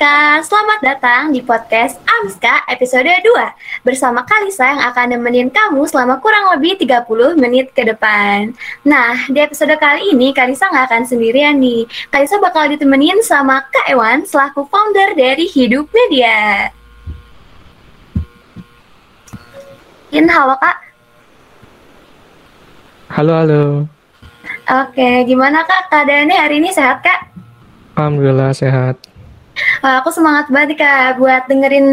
Amiska, selamat datang di podcast Amiska episode 2 Bersama Kalisa yang akan nemenin kamu selama kurang lebih 30 menit ke depan. Nah, di episode kali ini Kalisa nggak akan sendirian nih. Kalisa bakal ditemenin sama Kak Ewan selaku founder dari Hidup Media. In, halo Kak. Halo, halo. Oke, gimana Kak? Keadaannya hari ini sehat Kak? Alhamdulillah sehat Wah, aku semangat banget Kak buat dengerin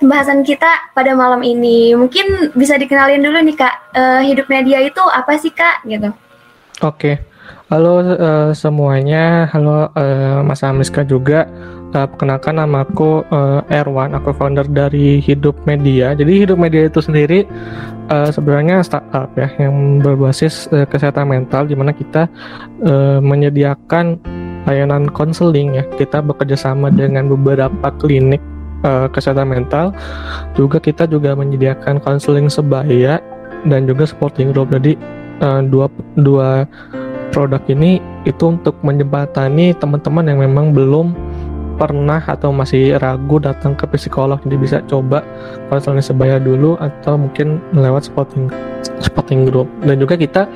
pembahasan kita pada malam ini. Mungkin bisa dikenalin dulu nih Kak, uh, hidup media itu apa sih Kak? Gitu. Oke, halo uh, semuanya, halo uh, Mas Amiska juga. Uh, perkenalkan nama aku uh, Erwan, aku founder dari Hidup Media. Jadi Hidup Media itu sendiri uh, sebenarnya startup ya yang berbasis uh, kesehatan mental, di mana kita uh, menyediakan layanan konseling ya. Kita bekerja sama dengan beberapa klinik uh, kesehatan mental. Juga kita juga menyediakan konseling sebaya dan juga supporting group. Jadi uh, dua dua produk ini itu untuk menjembatani teman-teman yang memang belum pernah atau masih ragu datang ke psikolog jadi bisa coba konseling sebaya dulu atau mungkin lewat supporting supporting group dan juga kita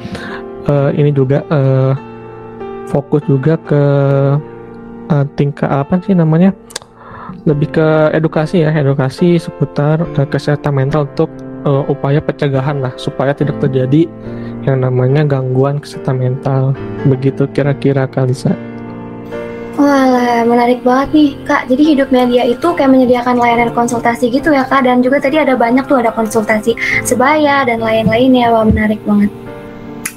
uh, ini juga uh, fokus juga ke uh, tingkat apa sih namanya lebih ke edukasi ya edukasi seputar uh, kesehatan mental untuk uh, upaya pencegahan lah supaya tidak terjadi yang namanya gangguan kesehatan mental begitu kira-kira Kalisa. Wah, menarik banget nih, Kak. Jadi hidup media itu kayak menyediakan layanan konsultasi gitu ya, Kak. Dan juga tadi ada banyak tuh, ada konsultasi sebaya dan lain-lainnya. Wah, menarik banget.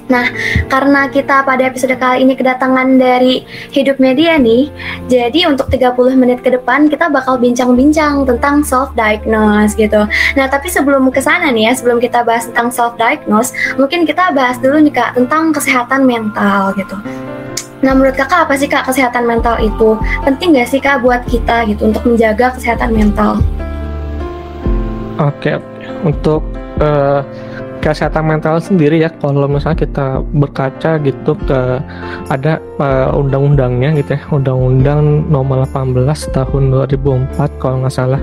Nah, karena kita pada episode kali ini kedatangan dari Hidup Media nih, jadi untuk 30 menit ke depan kita bakal bincang-bincang tentang self-diagnose gitu. Nah, tapi sebelum ke sana nih ya, sebelum kita bahas tentang self-diagnose, mungkin kita bahas dulu nih Kak tentang kesehatan mental gitu. Nah, menurut kakak apa sih kak kesehatan mental itu? Penting gak sih kak buat kita gitu untuk menjaga kesehatan mental? Oke, okay. untuk uh, kesehatan mental sendiri ya. Kalau misalnya kita berkaca gitu ke ada uh, undang-undangnya gitu ya. Undang-undang nomor 18 tahun 2004 kalau nggak salah.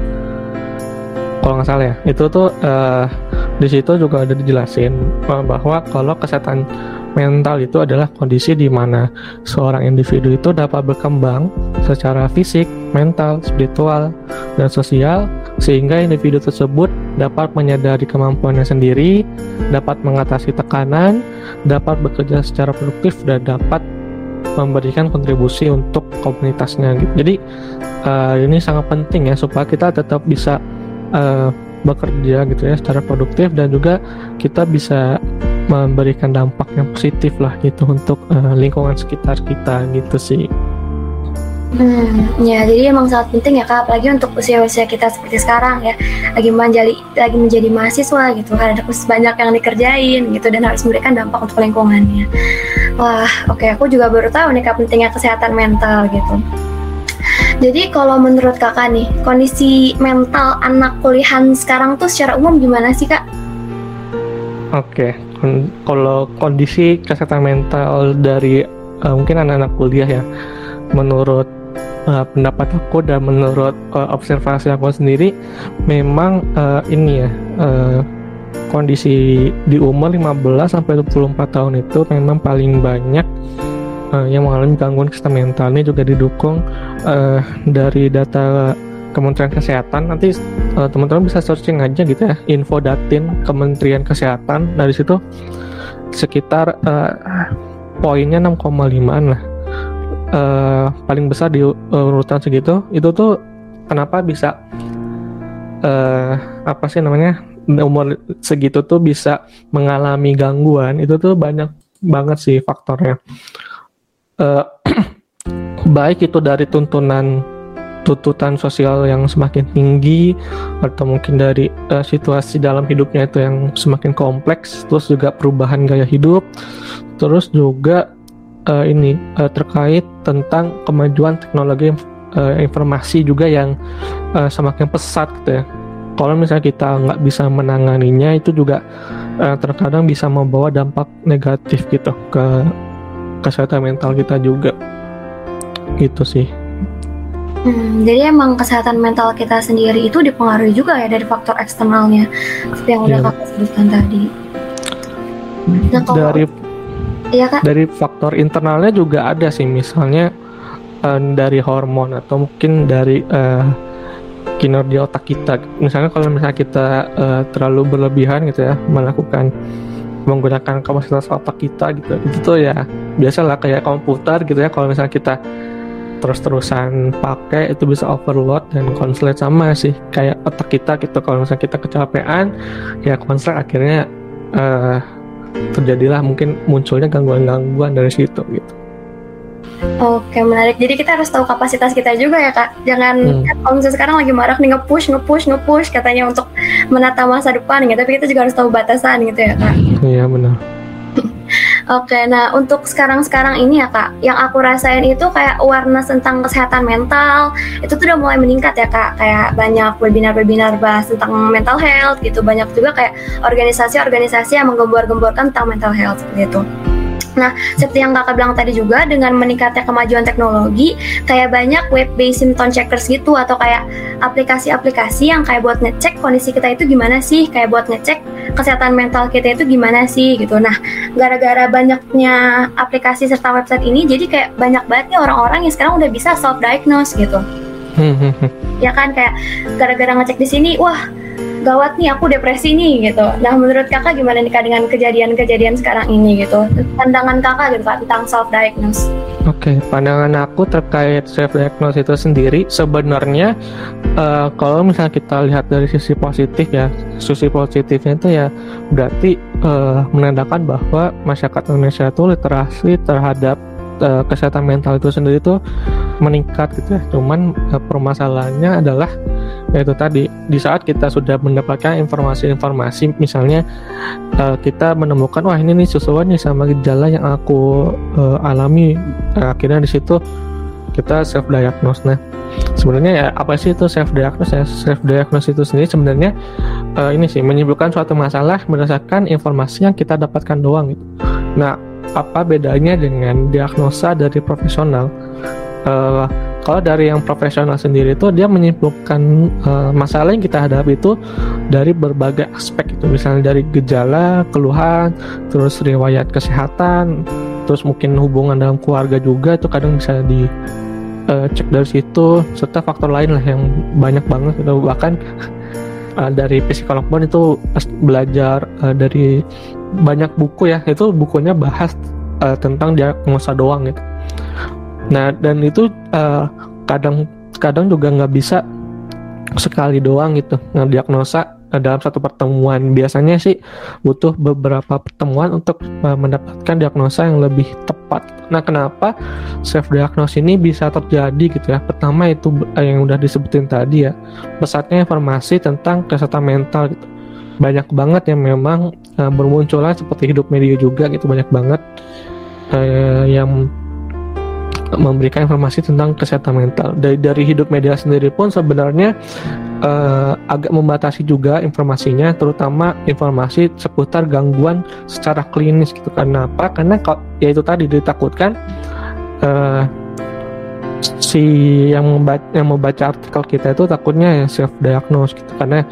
Kalau nggak salah ya. Itu tuh uh, di situ juga ada dijelasin bahwa kalau kesehatan mental itu adalah kondisi di mana seorang individu itu dapat berkembang secara fisik, mental, spiritual, dan sosial sehingga individu tersebut dapat menyadari kemampuannya sendiri, dapat mengatasi tekanan, dapat bekerja secara produktif dan dapat memberikan kontribusi untuk komunitasnya gitu. Jadi uh, ini sangat penting ya supaya kita tetap bisa uh, bekerja gitu ya secara produktif dan juga kita bisa memberikan dampak yang positif lah gitu untuk uh, lingkungan sekitar kita gitu sih. Hmm, ya jadi emang sangat penting ya kak, apalagi untuk usia-usia kita seperti sekarang ya, lagi menjadi lagi menjadi mahasiswa gitu, kan ada banyak yang dikerjain gitu dan harus memberikan dampak untuk lingkungannya. Wah, oke okay, aku juga baru tahu nih kak pentingnya kesehatan mental gitu. Jadi kalau menurut kakak nih, kondisi mental anak kuliahan sekarang tuh secara umum gimana sih kak? Oke, okay. Kalau kondisi kesehatan mental dari uh, mungkin anak-anak kuliah ya, menurut uh, pendapat aku dan menurut uh, observasi aku sendiri memang uh, ini ya uh, kondisi di umur 15 sampai 24 tahun itu memang paling banyak uh, yang mengalami gangguan kesehatan mental. Ini juga didukung uh, dari data Kementerian Kesehatan. Nanti uh, teman-teman bisa searching aja gitu ya. Info datin Kementerian Kesehatan. Dari situ sekitar uh, poinnya 6,5an lah. Uh, paling besar di uh, urutan segitu. Itu tuh kenapa bisa uh, apa sih namanya umur segitu tuh bisa mengalami gangguan. Itu tuh banyak banget sih faktornya. Uh, baik itu dari tuntunan tuntutan sosial yang semakin tinggi atau mungkin dari uh, situasi dalam hidupnya itu yang semakin kompleks terus juga perubahan gaya hidup terus juga uh, ini uh, terkait tentang kemajuan teknologi uh, informasi juga yang uh, semakin pesat gitu ya. Kalau misalnya kita nggak bisa menanganinya itu juga uh, terkadang bisa membawa dampak negatif gitu ke kesehatan mental kita juga. Gitu sih. Hmm, jadi emang kesehatan mental kita sendiri itu dipengaruhi juga ya dari faktor eksternalnya seperti yang udah Iya. kakak sebutkan tadi. Nah, kalau- dari Iya kak. dari faktor internalnya juga ada sih misalnya eh, dari hormon atau mungkin dari eh, kinerja otak kita misalnya kalau misalnya kita eh, terlalu berlebihan gitu ya melakukan menggunakan kapasitas otak kita gitu itu tuh ya biasalah kayak komputer gitu ya kalau misalnya kita terus-terusan pakai itu bisa overload dan konslet sama sih kayak otak kita gitu kalau misalnya kita kecapean ya konslet akhirnya eh, terjadilah mungkin munculnya gangguan-gangguan dari situ gitu. Oke menarik. Jadi kita harus tahu kapasitas kita juga ya kak. Jangan Hmm. kan kalau misalnya sekarang lagi marak nih nge-push, nge-push, nge-push katanya untuk menata masa depan gitu. Tapi kita juga harus tahu batasan gitu ya kak. Iya benar. Oke, nah untuk sekarang-sekarang ini ya kak, yang aku rasain itu kayak awareness tentang kesehatan mental itu tuh udah mulai meningkat ya kak. Kayak banyak webinar-webinar bahas tentang mental health gitu. Banyak juga kayak organisasi-organisasi yang menggembor-gemborkan tentang mental health seperti itu. Nah, seperti yang kakak bilang tadi juga, dengan meningkatnya kemajuan teknologi, kayak banyak web-based symptom checkers gitu, atau kayak aplikasi-aplikasi yang kayak buat ngecek kondisi kita itu gimana sih, kayak buat ngecek kesehatan mental kita itu gimana sih gitu. Nah, gara-gara banyaknya aplikasi serta website ini, jadi kayak banyak banget nih orang-orang yang sekarang udah bisa self-diagnose gitu. Ya kan, kayak gara-gara ngecek di sini, wah gawat nih aku depresi nih gitu. Nah menurut kakak gimana nih dengan kejadian-kejadian sekarang ini gitu? Pandangan kakak gitu kak tentang self diagnose. Oke, pandangan aku terkait self diagnosis itu sendiri sebenarnya eh, kalau misalnya kita lihat dari sisi positif ya, sisi positifnya itu ya berarti eh, menandakan bahwa masyarakat Indonesia itu literasi terhadap eh, kesehatan mental itu sendiri itu meningkat gitu ya. Cuman eh, permasalahannya adalah yaitu tadi di saat kita sudah mendapatkan informasi-informasi misalnya eh, kita menemukan wah ini nih sesuai nih sama gejala yang aku eh, alami Nah, akhirnya di situ kita self diagnose nah sebenarnya ya apa sih itu self diagnose ya self diagnose itu sendiri sebenarnya eh, ini sih menyebutkan suatu masalah berdasarkan informasi yang kita dapatkan doang gitu. nah apa bedanya dengan diagnosa dari profesional? Eh, kalau dari yang profesional sendiri itu dia menyimpulkan eh, masalah yang kita hadapi itu dari berbagai aspek itu. Misalnya dari gejala keluhan terus riwayat kesehatan terus mungkin hubungan dalam keluarga juga itu kadang bisa di eh, cek dari situ serta faktor lain lah yang banyak banget gitu bahkan eh, dari psikolog pun itu belajar eh, dari banyak buku ya itu bukunya bahas eh, tentang diagnosa doang gitu nah dan itu eh, kadang kadang juga nggak bisa sekali doang gitu ngediagnosa eh, dalam satu pertemuan biasanya sih butuh beberapa pertemuan untuk uh, mendapatkan diagnosa yang lebih tepat. Nah, kenapa self diagnosis ini bisa terjadi gitu ya? Pertama itu uh, yang udah disebutin tadi ya, pesatnya informasi tentang kesehatan mental gitu. Banyak banget yang memang uh, bermunculan seperti hidup media juga gitu banyak banget uh, yang memberikan informasi tentang kesehatan mental. Dari dari hidup media sendiri pun sebenarnya eh, agak membatasi juga informasinya, terutama informasi seputar gangguan secara klinis gitu. Karena apa? Karena ya itu tadi ditakutkan eh, si yang membaca, yang membaca artikel kita itu takutnya ya self diagnose gitu karena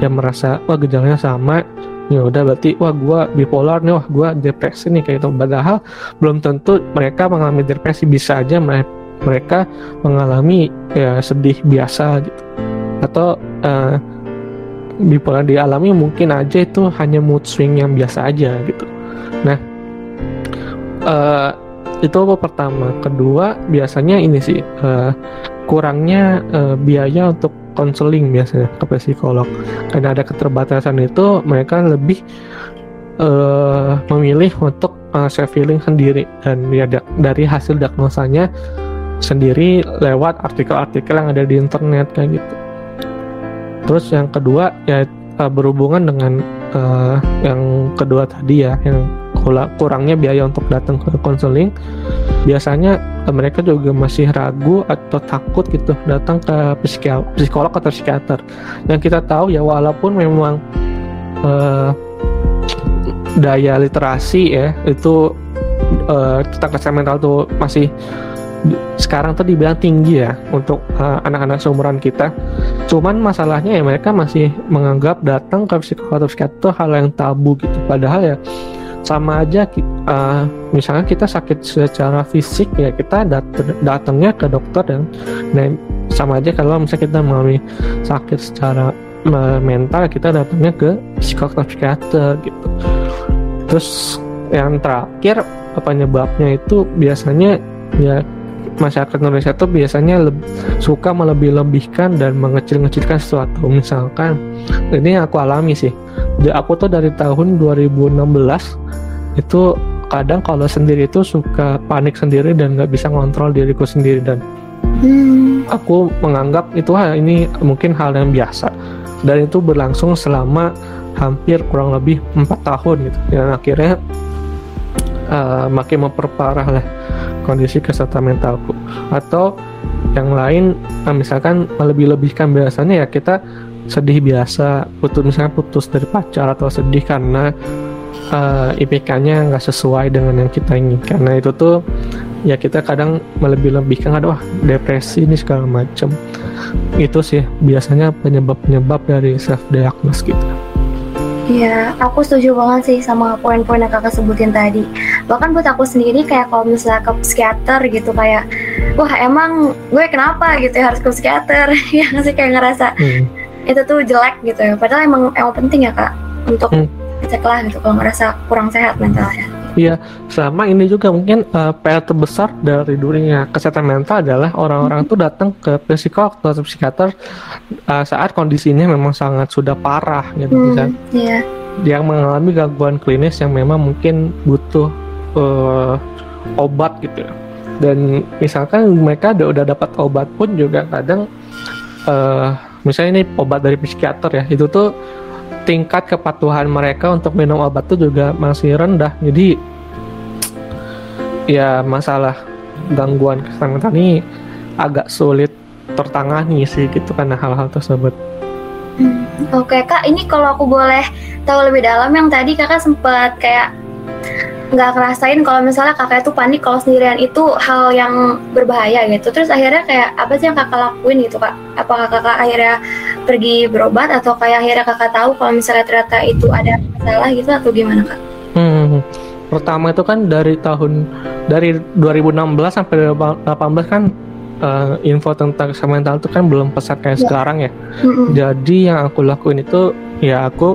yang merasa wah gejalanya sama. Ya udah berarti wah gua bipolar nih wah gua depresi nih kayak gitu. Padahal belum tentu mereka mengalami depresi bisa aja mere- mereka mengalami ya sedih biasa gitu. Atau eh, bipolar dialami mungkin aja itu hanya mood swing yang biasa aja gitu. Nah eh, itu apa pertama. Kedua biasanya ini sih eh, kurangnya eh, biaya untuk konseling biasanya ke psikolog karena ada keterbatasan itu mereka lebih eh, memilih untuk uh, self healing sendiri dan ya da- dari hasil diagnosanya sendiri lewat artikel-artikel yang ada di internet kayak gitu. Terus yang kedua ya uh, berhubungan dengan uh, yang kedua tadi ya yang kurangnya biaya untuk datang ke konseling biasanya uh, mereka juga masih ragu atau takut gitu datang ke psikolog atau psikiater yang kita tahu ya walaupun memang uh, daya literasi ya itu eh, tentang kesehatan mental tuh masih sekarang tuh dibilang tinggi ya untuk uh, anak-anak seumuran kita. Cuman masalahnya ya mereka masih menganggap datang ke psikolog atau psikiater hal yang tabu gitu. Padahal ya sama aja uh, misalnya kita sakit secara fisik ya kita dat datangnya ke dokter dan nah, sama aja kalau misalnya kita mengalami sakit secara uh, mental kita datangnya ke psikolog psikiater gitu. Terus yang terakhir penyebabnya itu biasanya ya masyarakat Indonesia tuh biasanya lebih, suka melebih-lebihkan dan mengecil-ngecilkan sesuatu. Misalkan ini yang aku alami sih. Aku tuh dari tahun 2016 itu kadang kalau sendiri itu suka panik sendiri dan nggak bisa ngontrol diriku sendiri dan hmm. aku menganggap itu hal ini mungkin hal yang biasa dan itu berlangsung selama hampir kurang lebih empat tahun gitu dan akhirnya uh, makin memperparah lah kondisi kesehatan mentalku. Atau yang lain eh, misalkan melebih-lebihkan biasanya ya kita sedih biasa putus misalnya putus dari pacar atau sedih karena uh, eh, IPK-nya nggak sesuai dengan yang kita inginkan. Nah itu tuh ya kita kadang melebih-lebihkan aduh depresi ini segala macam itu sih biasanya penyebab-penyebab dari self diagnose gitu Iya, aku setuju banget sih sama poin-poin yang kakak sebutin tadi. Bahkan buat aku sendiri kayak kalau misalnya ke psikiater gitu kayak, wah emang gue kenapa gitu ya harus ke psikiater? ya sih kayak ngerasa hmm. itu tuh jelek gitu ya. Padahal emang emang penting ya kak untuk hmm. cek lah gitu kalau ngerasa kurang sehat mentalnya. Iya, sama ini juga mungkin uh, PR terbesar dari dunia kesehatan mental adalah orang-orang tuh datang ke psikolog atau psikiater uh, saat kondisinya memang sangat sudah parah gitu hmm, kan. Iya. Yang mengalami gangguan klinis yang memang mungkin butuh uh, obat gitu. Dan misalkan mereka udah, udah dapat obat pun juga kadang uh, misalnya ini obat dari psikiater ya, itu tuh tingkat kepatuhan mereka untuk minum obat itu juga masih rendah. Jadi ya masalah gangguan kesehatan ini agak sulit tertangani sih gitu karena hal-hal tersebut. Hmm, Oke kak, ini kalau aku boleh tahu lebih dalam yang tadi kakak sempat kayak nggak ngerasain kalau misalnya kakak itu panik kalau sendirian itu hal yang berbahaya gitu. Terus akhirnya kayak apa sih yang kakak lakuin gitu kak? Apakah kakak akhirnya pergi berobat atau kayak akhirnya kakak tahu kalau misalnya ternyata itu ada masalah gitu atau gimana kak? Hmm, pertama itu kan dari tahun dari 2016 sampai 2018 kan uh, info tentang kesehatan mental itu kan belum pesat kayak ya. sekarang ya. Mm-hmm. Jadi yang aku lakuin itu ya aku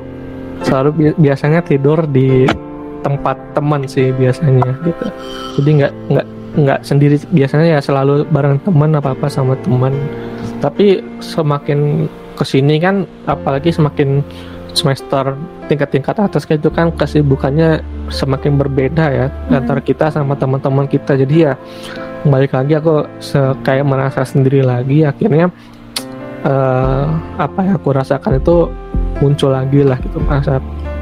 selalu bi biasanya tidur di tempat teman sih biasanya gitu. Jadi nggak nggak nggak sendiri biasanya ya selalu bareng teman apa apa sama teman. Tapi semakin ke sini kan apalagi semakin semester tingkat-tingkat atas itu kan kesibukannya semakin berbeda ya hmm. antara kita sama teman-teman kita. Jadi ya balik lagi aku kayak merasa sendiri lagi. Akhirnya uh, apa yang aku rasakan itu muncul lagi lah gitu merasa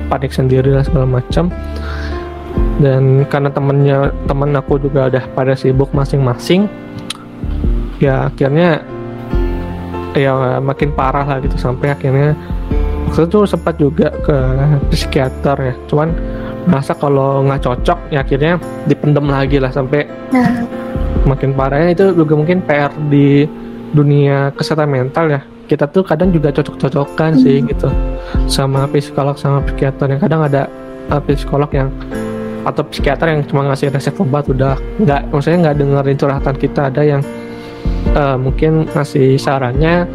panik sendiri lah segala macam. Dan karena temennya temen aku juga udah pada sibuk masing-masing ya akhirnya ya makin parah lah gitu sampai akhirnya waktu itu sempat juga ke psikiater ya. Cuman masa kalau nggak cocok ya akhirnya dipendem lagi lah sampai nah. makin parahnya itu juga mungkin PR di dunia kesehatan mental ya. Kita tuh kadang juga cocok-cocokan hmm. sih gitu sama psikolog sama psikiater. Yang kadang ada uh, psikolog yang atau psikiater yang cuma ngasih resep obat udah nggak maksudnya nggak dengerin curhatan kita. Ada yang uh, mungkin ngasih sarannya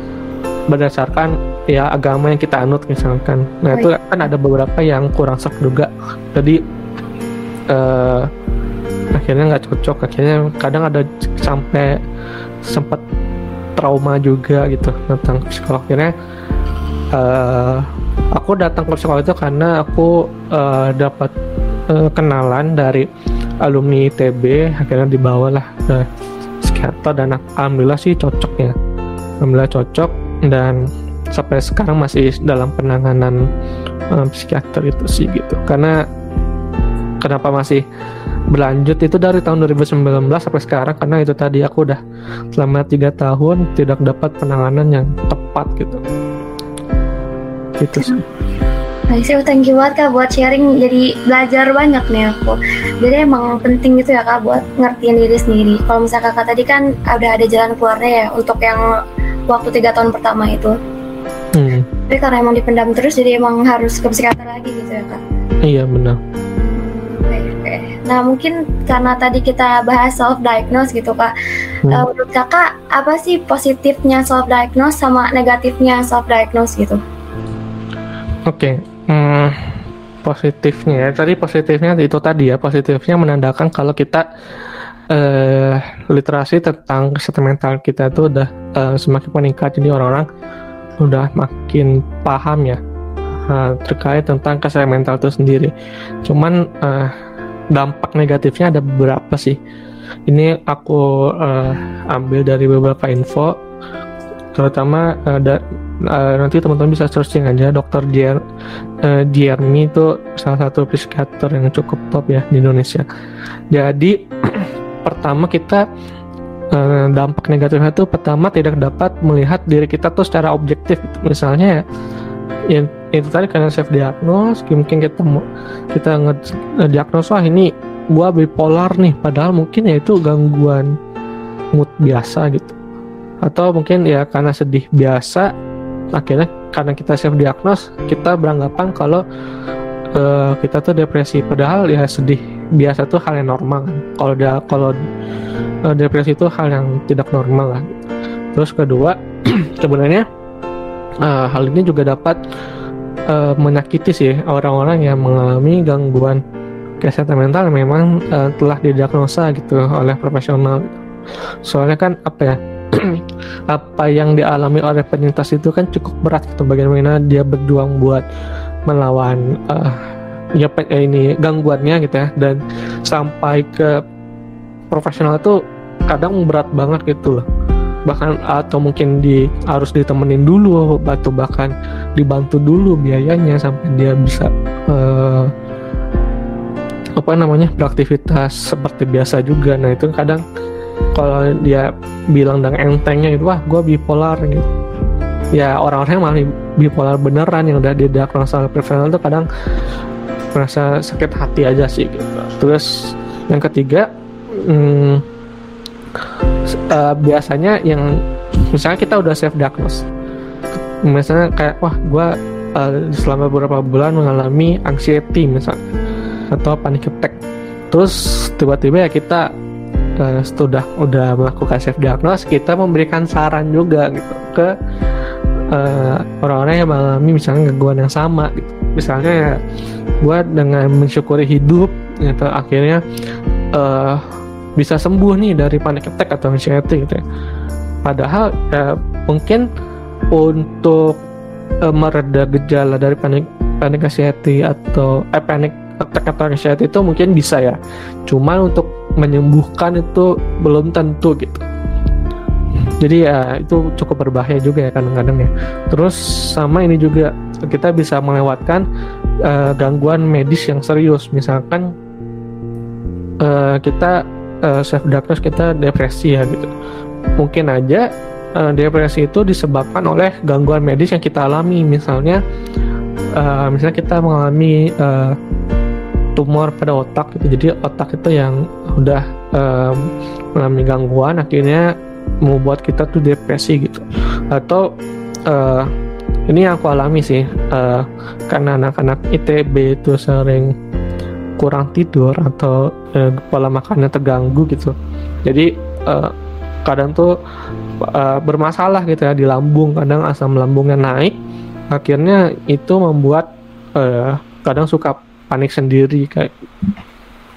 berdasarkan ya agama yang kita anut misalkan. Nah oh, itu iya. kan ada beberapa yang kurang serp juga. Jadi uh, akhirnya nggak cocok. Akhirnya kadang ada sampai sempat trauma juga gitu tentang psikolog. Akhirnya uh, aku datang ke psikolog itu karena aku uh, dapat uh, kenalan dari alumni ITB. Akhirnya dibawalah ke psikiater dan alhamdulillah sih cocok ya. Alhamdulillah cocok dan sampai sekarang masih dalam penanganan um, psikiater itu sih gitu. Karena kenapa masih berlanjut itu dari tahun 2019 sampai sekarang? Karena itu tadi aku udah selama tiga tahun tidak dapat penanganan yang tepat gitu. Gitu sih Nice, oh, thank you banget kak buat sharing jadi belajar banyak nih aku jadi emang penting gitu ya kak buat ngertiin diri sendiri kalau misalnya kakak tadi kan udah ada jalan keluarnya ya untuk yang waktu tiga tahun pertama itu hmm. tapi karena emang dipendam terus jadi emang harus ke psikiater lagi gitu ya kak iya benar Nah mungkin karena tadi kita bahas self diagnose gitu kak, hmm. uh, menurut kakak apa sih positifnya self diagnose sama negatifnya self diagnose gitu? Oke, okay. Hmm, positifnya ya tadi positifnya itu tadi ya positifnya menandakan kalau kita uh, literasi tentang kesehatan mental kita itu udah uh, semakin meningkat jadi orang-orang udah makin paham ya uh, terkait tentang kesehatan mental itu sendiri. Cuman uh, dampak negatifnya ada beberapa sih. Ini aku uh, ambil dari beberapa info, terutama uh, da, uh, nanti teman-teman bisa searching aja Dokter Jer uh, itu salah satu psikiater yang cukup top ya di Indonesia. Jadi pertama kita uh, dampak negatifnya itu pertama tidak dapat melihat diri kita tuh secara objektif. Misalnya ya yang itu tadi karena self diagnose mungkin kita kita ngediagnos wah ini gua bipolar nih padahal mungkin ya itu gangguan mood biasa gitu atau mungkin ya karena sedih biasa akhirnya karena kita self diagnose kita beranggapan kalau uh, kita tuh depresi padahal ya sedih biasa tuh hal yang normal kan kalau dia kalau uh, depresi itu hal yang tidak normal gitu. terus kedua sebenarnya uh, hal ini juga dapat uh, menyakiti sih orang-orang yang mengalami gangguan kesehatan mental memang uh, telah didiagnosa gitu oleh profesional. Soalnya kan apa ya? apa yang dialami oleh penyintas itu kan cukup berat gitu bagaimana dia berjuang buat melawan uh, ya ini gangguannya gitu ya. Dan sampai ke profesional itu kadang berat banget gitu loh. Bahkan atau mungkin di harus ditemenin dulu atau bahkan dibantu dulu biayanya sampai dia bisa uh, apa namanya beraktivitas seperti biasa juga. Nah itu kadang kalau dia bilang dengan entengnya itu wah gue bipolar gitu ya orang-orang yang malah bipolar beneran yang udah didiagnosa oleh profesional itu kadang merasa sakit hati aja sih gitu. terus yang ketiga hmm, uh, biasanya yang misalnya kita udah self diagnose misalnya kayak wah gue uh, selama beberapa bulan mengalami anxiety misalnya atau panic attack terus tiba-tiba ya kita uh, sudah udah melakukan self diagnose kita memberikan saran juga gitu ke uh, orang-orang yang mengalami misalnya gangguan yang sama gitu misalnya ya gue dengan mensyukuri hidup gitu akhirnya uh, bisa sembuh nih dari panic attack atau anxiety gitu ya. Padahal ya, mungkin untuk uh, mereda gejala dari panik panik anxiety atau eh, panic attack atau anxiety itu mungkin bisa ya. Cuma untuk menyembuhkan itu belum tentu gitu. Jadi ya itu cukup berbahaya juga ya kadang-kadang ya. Terus sama ini juga kita bisa melewatkan uh, gangguan medis yang serius. Misalkan uh, kita uh, self diagnose kita depresi ya gitu mungkin aja uh, depresi itu disebabkan oleh gangguan medis yang kita alami misalnya uh, misalnya kita mengalami uh, tumor pada otak gitu jadi otak itu yang udah uh, mengalami gangguan akhirnya membuat kita tuh depresi gitu. Atau uh, ini yang aku alami sih uh, karena anak-anak ITB itu sering kurang tidur atau eh, pola makannya terganggu gitu. Jadi eh, kadang tuh eh, bermasalah gitu ya di lambung. Kadang asam lambungnya naik akhirnya itu membuat eh, kadang suka panik sendiri kayak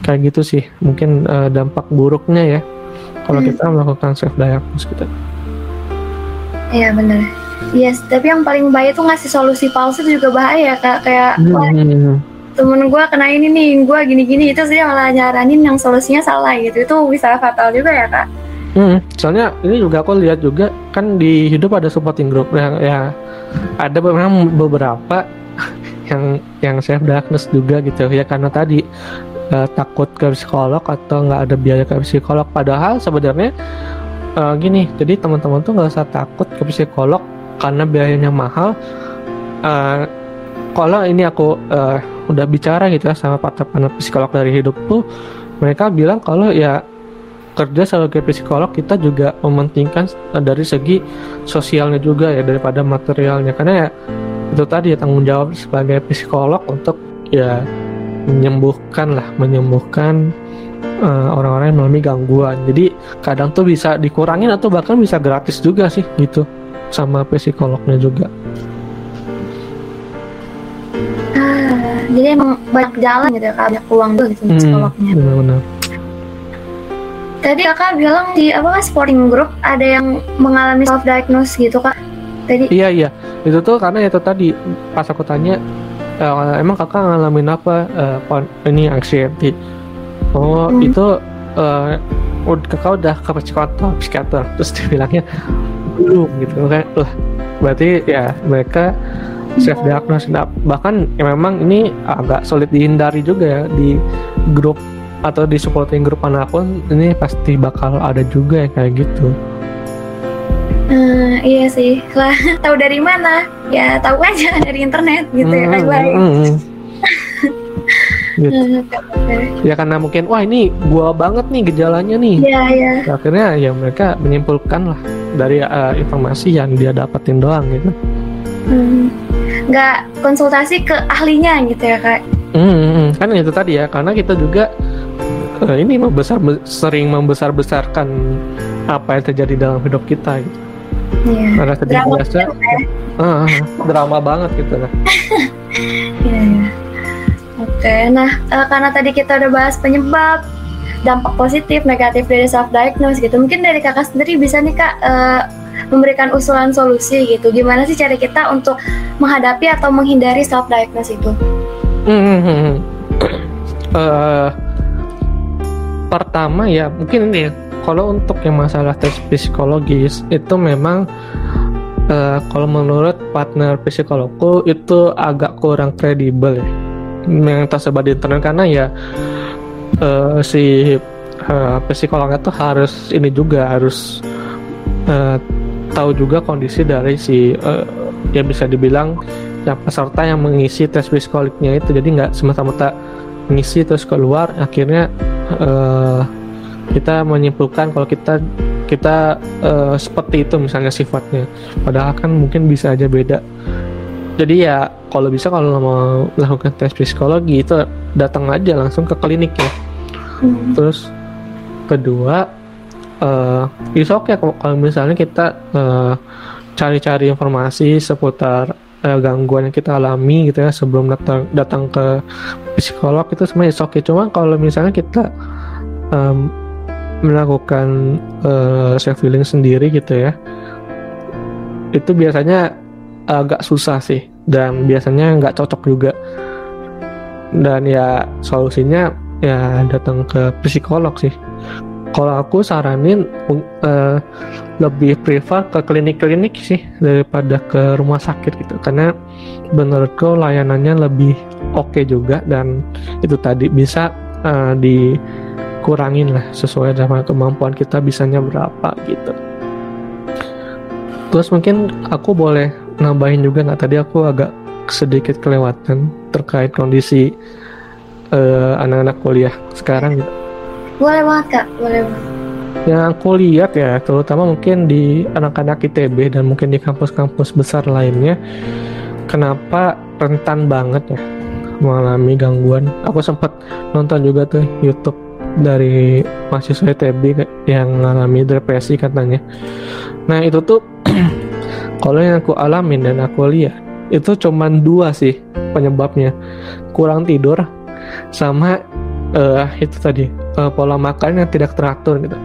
kayak gitu sih. Mungkin eh, dampak buruknya ya kalau hmm. kita melakukan self diagnosis gitu. Iya benar Yes, tapi yang paling bahaya tuh ngasih solusi palsu juga bahaya kak. Kayak hmm temen gue kena ini nih gue gini-gini itu sih malah nyaranin yang solusinya salah gitu. Itu bisa fatal juga ya kak? Hmm, soalnya ini juga aku lihat juga kan di hidup ada supporting group yang ya. Ada memang beberapa yang yang saya diagnosis juga gitu. Ya karena tadi uh, takut ke psikolog atau nggak ada biaya ke psikolog. Padahal sebenarnya uh, gini jadi teman-teman tuh nggak usah takut ke psikolog karena biayanya mahal. Uh, kalau ini aku uh, udah bicara gitu ya sama partner psikolog dari hidup tuh mereka bilang kalau ya kerja sebagai psikolog kita juga mementingkan dari segi sosialnya juga ya daripada materialnya. Karena ya itu tadi ya tanggung jawab sebagai psikolog untuk ya menyembuhkan lah menyembuhkan uh, orang-orang yang mengalami gangguan. Jadi kadang tuh bisa dikurangin atau bahkan bisa gratis juga sih gitu. Sama psikolognya juga. Ah, jadi emang banyak jalan gitu ya banyak uang tuh gitu hmm, psikolognya. benar-benar. Tadi kakak bilang di apa sporting group ada yang mengalami self diagnose gitu kak. Tadi iya iya itu tuh karena itu tadi pas aku tanya uh, emang kakak ngalamin apa uh, ini anxiety. Oh hmm. itu uh, kakak udah ke psikiater psikiater. Terus dibilangnya belum gitu. Kan lah berarti ya mereka self diagnosis nah, bahkan ya memang ini agak sulit dihindari juga ya di grup atau di supporting grup mana pun ini pasti bakal ada juga ya kayak gitu Uh, iya sih, lah tahu dari mana? Ya tahu aja dari internet gitu hmm, ya kan baik. Hmm, gitu. ya karena mungkin wah ini gua banget nih gejalanya nih. Iya iya. Akhirnya ya mereka menyimpulkan lah dari uh, informasi yang dia dapetin doang gitu. Hmm. Nggak konsultasi ke ahlinya gitu ya kak? Hmm, hmm, hmm. kan itu tadi ya karena kita juga uh, ini membesar sering membesar besarkan apa yang terjadi dalam hidup kita gitu. Iya. Karena sedih drama biasa, uh, drama banget gitu lah. Iya. iya. Oke, nah uh, karena tadi kita udah bahas penyebab, dampak positif, negatif dari self diagnose gitu. Mungkin dari kakak sendiri bisa nih kak uh, memberikan usulan solusi gitu. Gimana sih cara kita untuk menghadapi atau menghindari self diagnose itu? Hmm, uh, pertama ya mungkin ini ya kalau untuk yang masalah tes psikologis itu memang uh, kalau menurut partner psikologku itu agak kurang kredibel ya. Yang tersebar di internet karena ya uh, si uh, psikolognya tuh harus ini juga harus uh, tahu juga kondisi dari si uh, ya bisa dibilang yang peserta yang mengisi tes psikolognya itu. Jadi nggak semata-mata mengisi terus keluar akhirnya uh, kita menyimpulkan kalau kita kita uh, seperti itu misalnya sifatnya padahal kan mungkin bisa aja beda jadi ya kalau bisa kalau mau melakukan tes psikologi itu datang aja langsung ke klinik ya hmm. terus kedua uh, oke okay kalau misalnya kita uh, cari-cari informasi seputar uh, gangguan yang kita alami gitu ya sebelum datang datang ke psikolog itu sebenarnya oke okay. cuma kalau misalnya kita um, melakukan uh, self healing sendiri gitu ya. Itu biasanya agak susah sih dan biasanya nggak cocok juga. Dan ya solusinya ya datang ke psikolog sih. Kalau aku saranin uh, lebih prefer ke klinik-klinik sih daripada ke rumah sakit gitu. Karena menurutku layanannya lebih oke okay juga dan itu tadi bisa uh, di kurangin lah sesuai sama kemampuan kita bisanya berapa gitu. Terus mungkin aku boleh nambahin juga nggak? Tadi aku agak sedikit kelewatan terkait kondisi uh, anak-anak kuliah sekarang. Gitu boleh banget kak. Boleh banget. Yang aku lihat ya terutama mungkin di anak-anak ITB dan mungkin di kampus-kampus besar lainnya kenapa rentan banget ya mengalami gangguan. Aku sempat nonton juga tuh YouTube dari mahasiswa ITB yang mengalami depresi katanya. Nah itu tuh kalau yang aku alamin dan aku lihat itu cuman dua sih penyebabnya kurang tidur sama uh, itu tadi uh, pola makan yang tidak teratur gitu.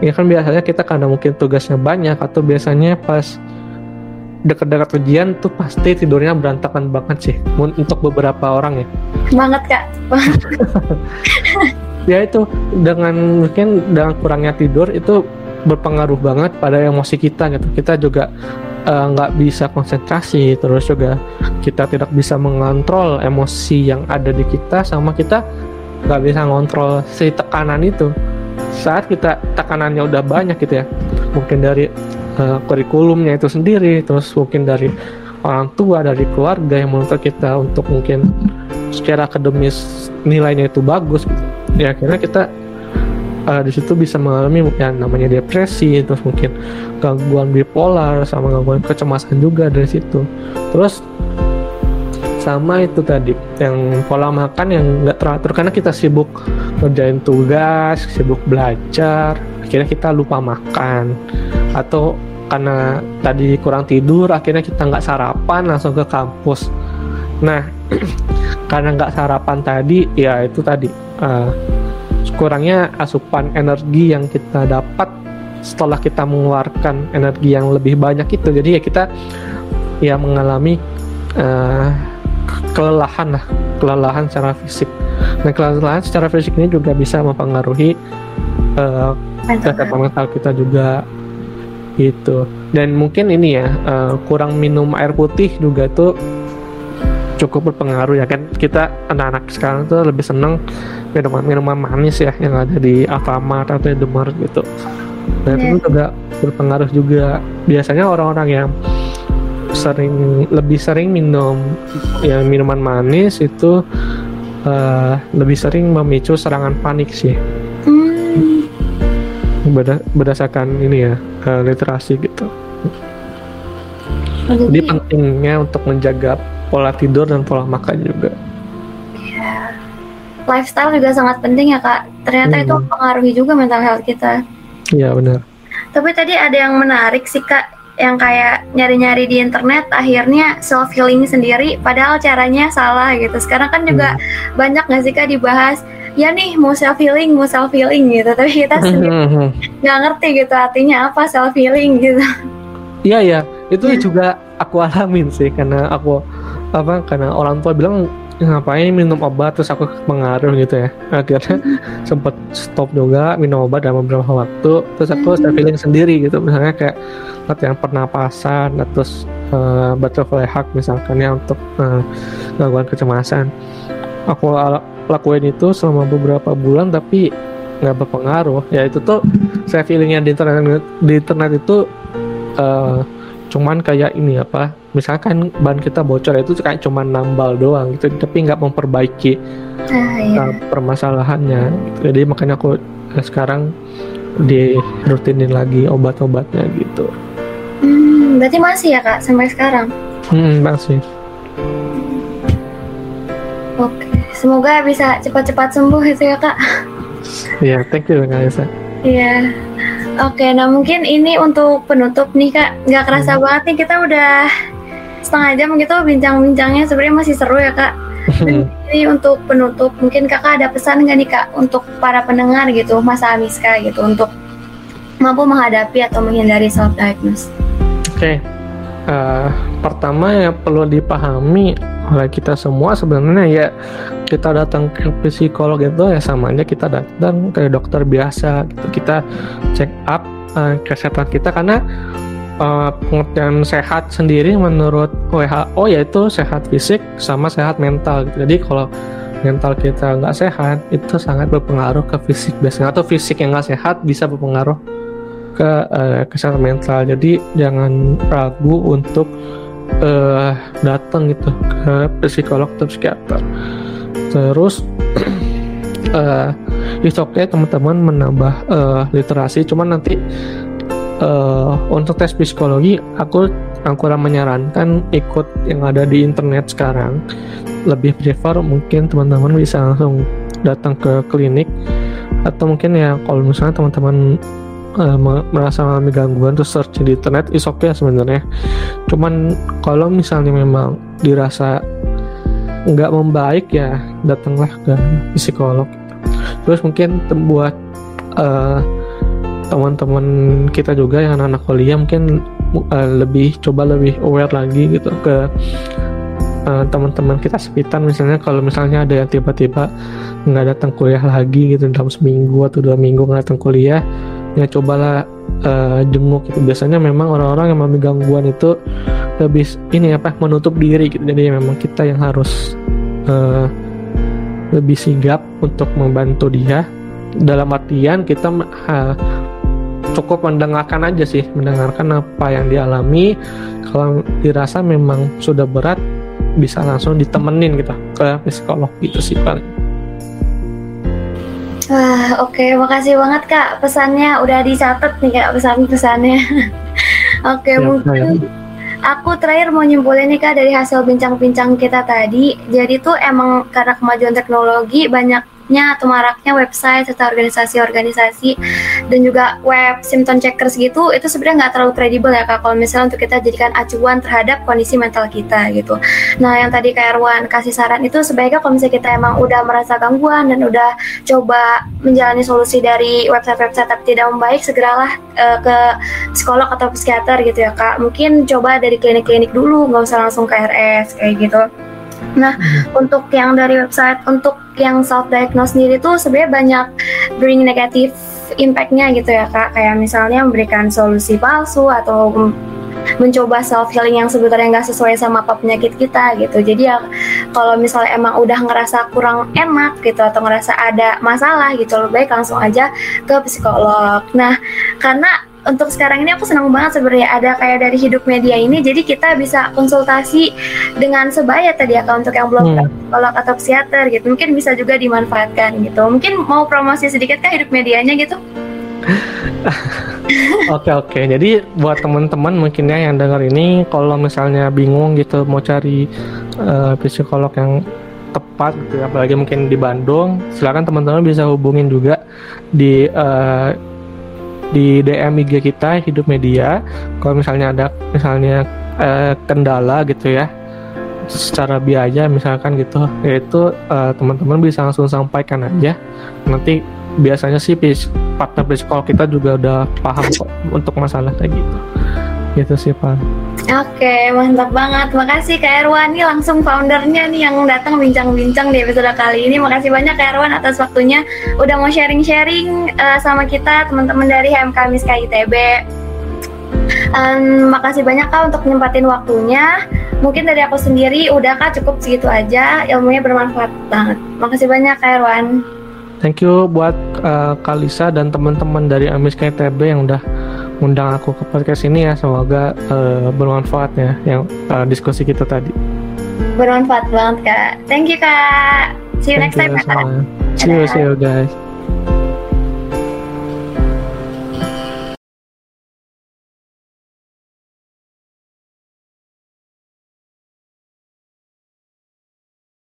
Ya kan biasanya kita karena mungkin tugasnya banyak atau biasanya pas dekat-dekat ujian tuh pasti tidurnya berantakan banget sih untuk beberapa orang ya. Banget kak. ya itu dengan mungkin dengan kurangnya tidur itu berpengaruh banget pada emosi kita gitu kita juga eh, nggak uh, bisa konsentrasi terus juga kita tidak bisa mengontrol emosi yang ada di kita sama kita nggak bisa ngontrol si tekanan itu saat kita tekanannya udah banyak gitu ya mungkin dari uh, kurikulumnya itu sendiri terus mungkin dari orang tua dari keluarga yang menuntut kita untuk mungkin secara akademis nilainya itu bagus gitu. Ya akhirnya kita uh, di situ bisa mengalami ya namanya depresi terus mungkin gangguan bipolar sama gangguan kecemasan juga dari situ. Terus sama itu tadi yang pola makan yang nggak teratur karena kita sibuk ngerjain tugas sibuk belajar akhirnya kita lupa makan. Atau karena tadi kurang tidur akhirnya kita nggak sarapan langsung ke kampus. Nah karena nggak sarapan tadi ya itu tadi. Uh, kurangnya asupan energi yang kita dapat setelah kita mengeluarkan energi yang lebih banyak itu. Jadi ya kita ya mengalami uh, kelelahan lah. Kelelahan secara fisik. Nah kelelahan secara fisik ini juga bisa mempengaruhi uh, kesehatan mental kita juga. Gitu. Dan mungkin ini ya uh, kurang minum air putih juga tuh cukup berpengaruh ya kan kita anak-anak sekarang tuh lebih seneng minuman minuman manis ya yang ada di Alfamart atau Indomaret gitu dan yeah. itu iya. juga berpengaruh juga biasanya orang-orang yang sering lebih sering minum ya minuman manis itu uh, lebih sering memicu serangan panik sih mm. Beda, berdasarkan ini ya uh, literasi gitu jadi pentingnya untuk menjaga pola tidur dan pola makan juga. Ya lifestyle juga sangat penting ya kak. Ternyata hmm. itu mempengaruhi juga mental health kita. Iya benar. Tapi tadi ada yang menarik sih kak yang kayak nyari-nyari di internet akhirnya self healing sendiri padahal caranya salah gitu. Sekarang kan juga hmm. banyak nggak sih kak dibahas ya nih mau self healing mau self healing gitu. Tapi kita sendiri nggak ngerti gitu artinya apa self healing gitu. Iya ya itu ya. juga aku alamin sih karena aku apa karena orang tua bilang ngapain minum obat? Terus aku pengaruh gitu ya. Akhirnya hmm. sempet stop juga minum obat dalam beberapa waktu. Terus aku hmm. feeling sendiri gitu. Misalnya kayak latihan pernapasan terus uh, butterfly hug misalkan ya untuk uh, gangguan kecemasan. Aku lakuin itu selama beberapa bulan tapi nggak berpengaruh. Ya itu tuh saya feelingnya di internet di internet itu uh, cuman kayak ini apa misalkan ban kita bocor itu kayak cuman nambal doang gitu tapi nggak memperbaiki ah, iya. uh, permasalahannya jadi makanya aku uh, sekarang di rutinin lagi obat-obatnya gitu. Hmm, berarti masih ya kak sampai sekarang? Hmm, masih. Oke semoga bisa cepat-cepat sembuh itu ya kak. Iya yeah, thank you kak Isa iya. Oke, nah mungkin ini untuk penutup nih kak, nggak kerasa hmm. banget nih kita udah setengah jam gitu bincang-bincangnya sebenarnya masih seru ya kak. Dan ini untuk penutup, mungkin kakak ada pesan nggak nih kak untuk para pendengar gitu, masa Amiska gitu untuk mampu menghadapi atau menghindari self diagnose. Oke, okay. uh, eh, pertama yang perlu dipahami oleh kita semua sebenarnya ya kita datang ke psikolog itu ya sama aja kita datang ke dokter biasa gitu kita check up uh, kesehatan kita karena uh, pengertian sehat sendiri menurut WHO yaitu sehat fisik sama sehat mental gitu. jadi kalau mental kita nggak sehat itu sangat berpengaruh ke fisik biasanya. Atau fisik yang nggak sehat bisa berpengaruh ke uh, kesehatan mental. Jadi jangan ragu untuk uh, datang gitu ke psikolog atau psikiater. Terus uh, it's okay teman-teman menambah uh, literasi. Cuman nanti uh, untuk tes psikologi aku kurang menyarankan ikut yang ada di internet sekarang. Lebih prefer mungkin teman-teman bisa langsung datang ke klinik. Atau mungkin ya kalau misalnya teman-teman uh, merasa mengalami gangguan terus search di internet is okay sebenarnya. Cuman kalau misalnya memang dirasa nggak membaik ya datanglah ke psikolog. Terus mungkin buat uh, teman-teman kita juga yang anak-anak kuliah mungkin uh, lebih coba lebih aware lagi gitu ke uh, teman-teman kita sekitar. Misalnya kalau misalnya ada yang tiba-tiba nggak datang kuliah lagi gitu dalam seminggu atau dua minggu nggak datang kuliah ya cobalah uh, jenguk itu biasanya memang orang-orang yang mengalami gangguan itu lebih ini apa menutup diri gitu. Jadi memang kita yang harus uh, lebih sigap untuk membantu dia. Dalam artian kita uh, cukup mendengarkan aja sih mendengarkan apa yang dialami kalau dirasa memang sudah berat bisa langsung ditemenin gitu ke psikolog gitu sih paling Wah, oke, okay. makasih banget Kak pesannya udah dicatat nih Kak pesan-pesannya. oke, okay, mungkin aku terakhir mau nyimpulin nih Kak dari hasil bincang-bincang kita tadi. Jadi tuh emang karena kemajuan teknologi banyak maraknya atau maraknya website serta organisasi-organisasi dan juga web symptom checkers gitu itu sebenarnya nggak terlalu kredibel ya kak kalau misalnya untuk kita jadikan acuan terhadap kondisi mental kita gitu. Nah yang tadi kak Erwan kasih saran itu sebaiknya kalau misalnya kita emang udah merasa gangguan dan udah coba menjalani solusi dari website-website tapi tidak membaik segeralah uh, ke psikolog atau psikiater gitu ya kak. Mungkin coba dari klinik-klinik dulu nggak usah langsung ke RS kayak gitu. Nah, hmm. untuk yang dari website, untuk yang self diagnose sendiri tuh sebenarnya banyak bring negatif impactnya gitu ya kak. Kayak misalnya memberikan solusi palsu atau mencoba self healing yang sebetulnya nggak sesuai sama apa penyakit kita gitu. Jadi ya kalau misalnya emang udah ngerasa kurang enak gitu atau ngerasa ada masalah gitu, lebih baik langsung aja ke psikolog. Nah, karena untuk sekarang ini aku senang banget sebenarnya. Ada kayak dari hidup media ini jadi kita bisa konsultasi dengan sebaya tadi ya untuk yang belum hmm. psikolog atau psikiater gitu. Mungkin bisa juga dimanfaatkan gitu. Mungkin mau promosi sedikit kah hidup medianya gitu? Oke oke, jadi buat teman-teman mungkin ya yang dengar ini, kalau misalnya bingung gitu mau cari uh, psikolog yang tepat gitu, apalagi mungkin di Bandung, silakan teman-teman bisa hubungin juga di uh, di DM IG kita Hidup Media. Kalau misalnya ada misalnya eh, kendala gitu ya secara biaya misalkan gitu yaitu eh, teman-teman bisa langsung sampaikan aja. Nanti biasanya sih partner psikolog kita juga udah paham kok untuk masalah kayak gitu. Gitu sih Pak. Oke, mantap banget. Makasih Kak Erwan nih langsung foundernya nih yang datang bincang-bincang di episode kali ini. Makasih banyak Kak Erwan atas waktunya udah mau sharing-sharing uh, sama kita teman-teman dari HMK Miska ITB. Um, makasih banyak Kak untuk nyempatin waktunya. Mungkin dari aku sendiri udah Kak cukup segitu aja. Ilmunya bermanfaat banget. Makasih banyak Kak Erwan. Thank you buat uh, Kalisa dan teman-teman dari Amiska ITB yang udah undang aku ke podcast ini ya. Semoga uh, bermanfaat ya yang uh, diskusi kita tadi. Bermanfaat banget kak. Thank you kak. See you Thank next you, time kak. See you, see you guys.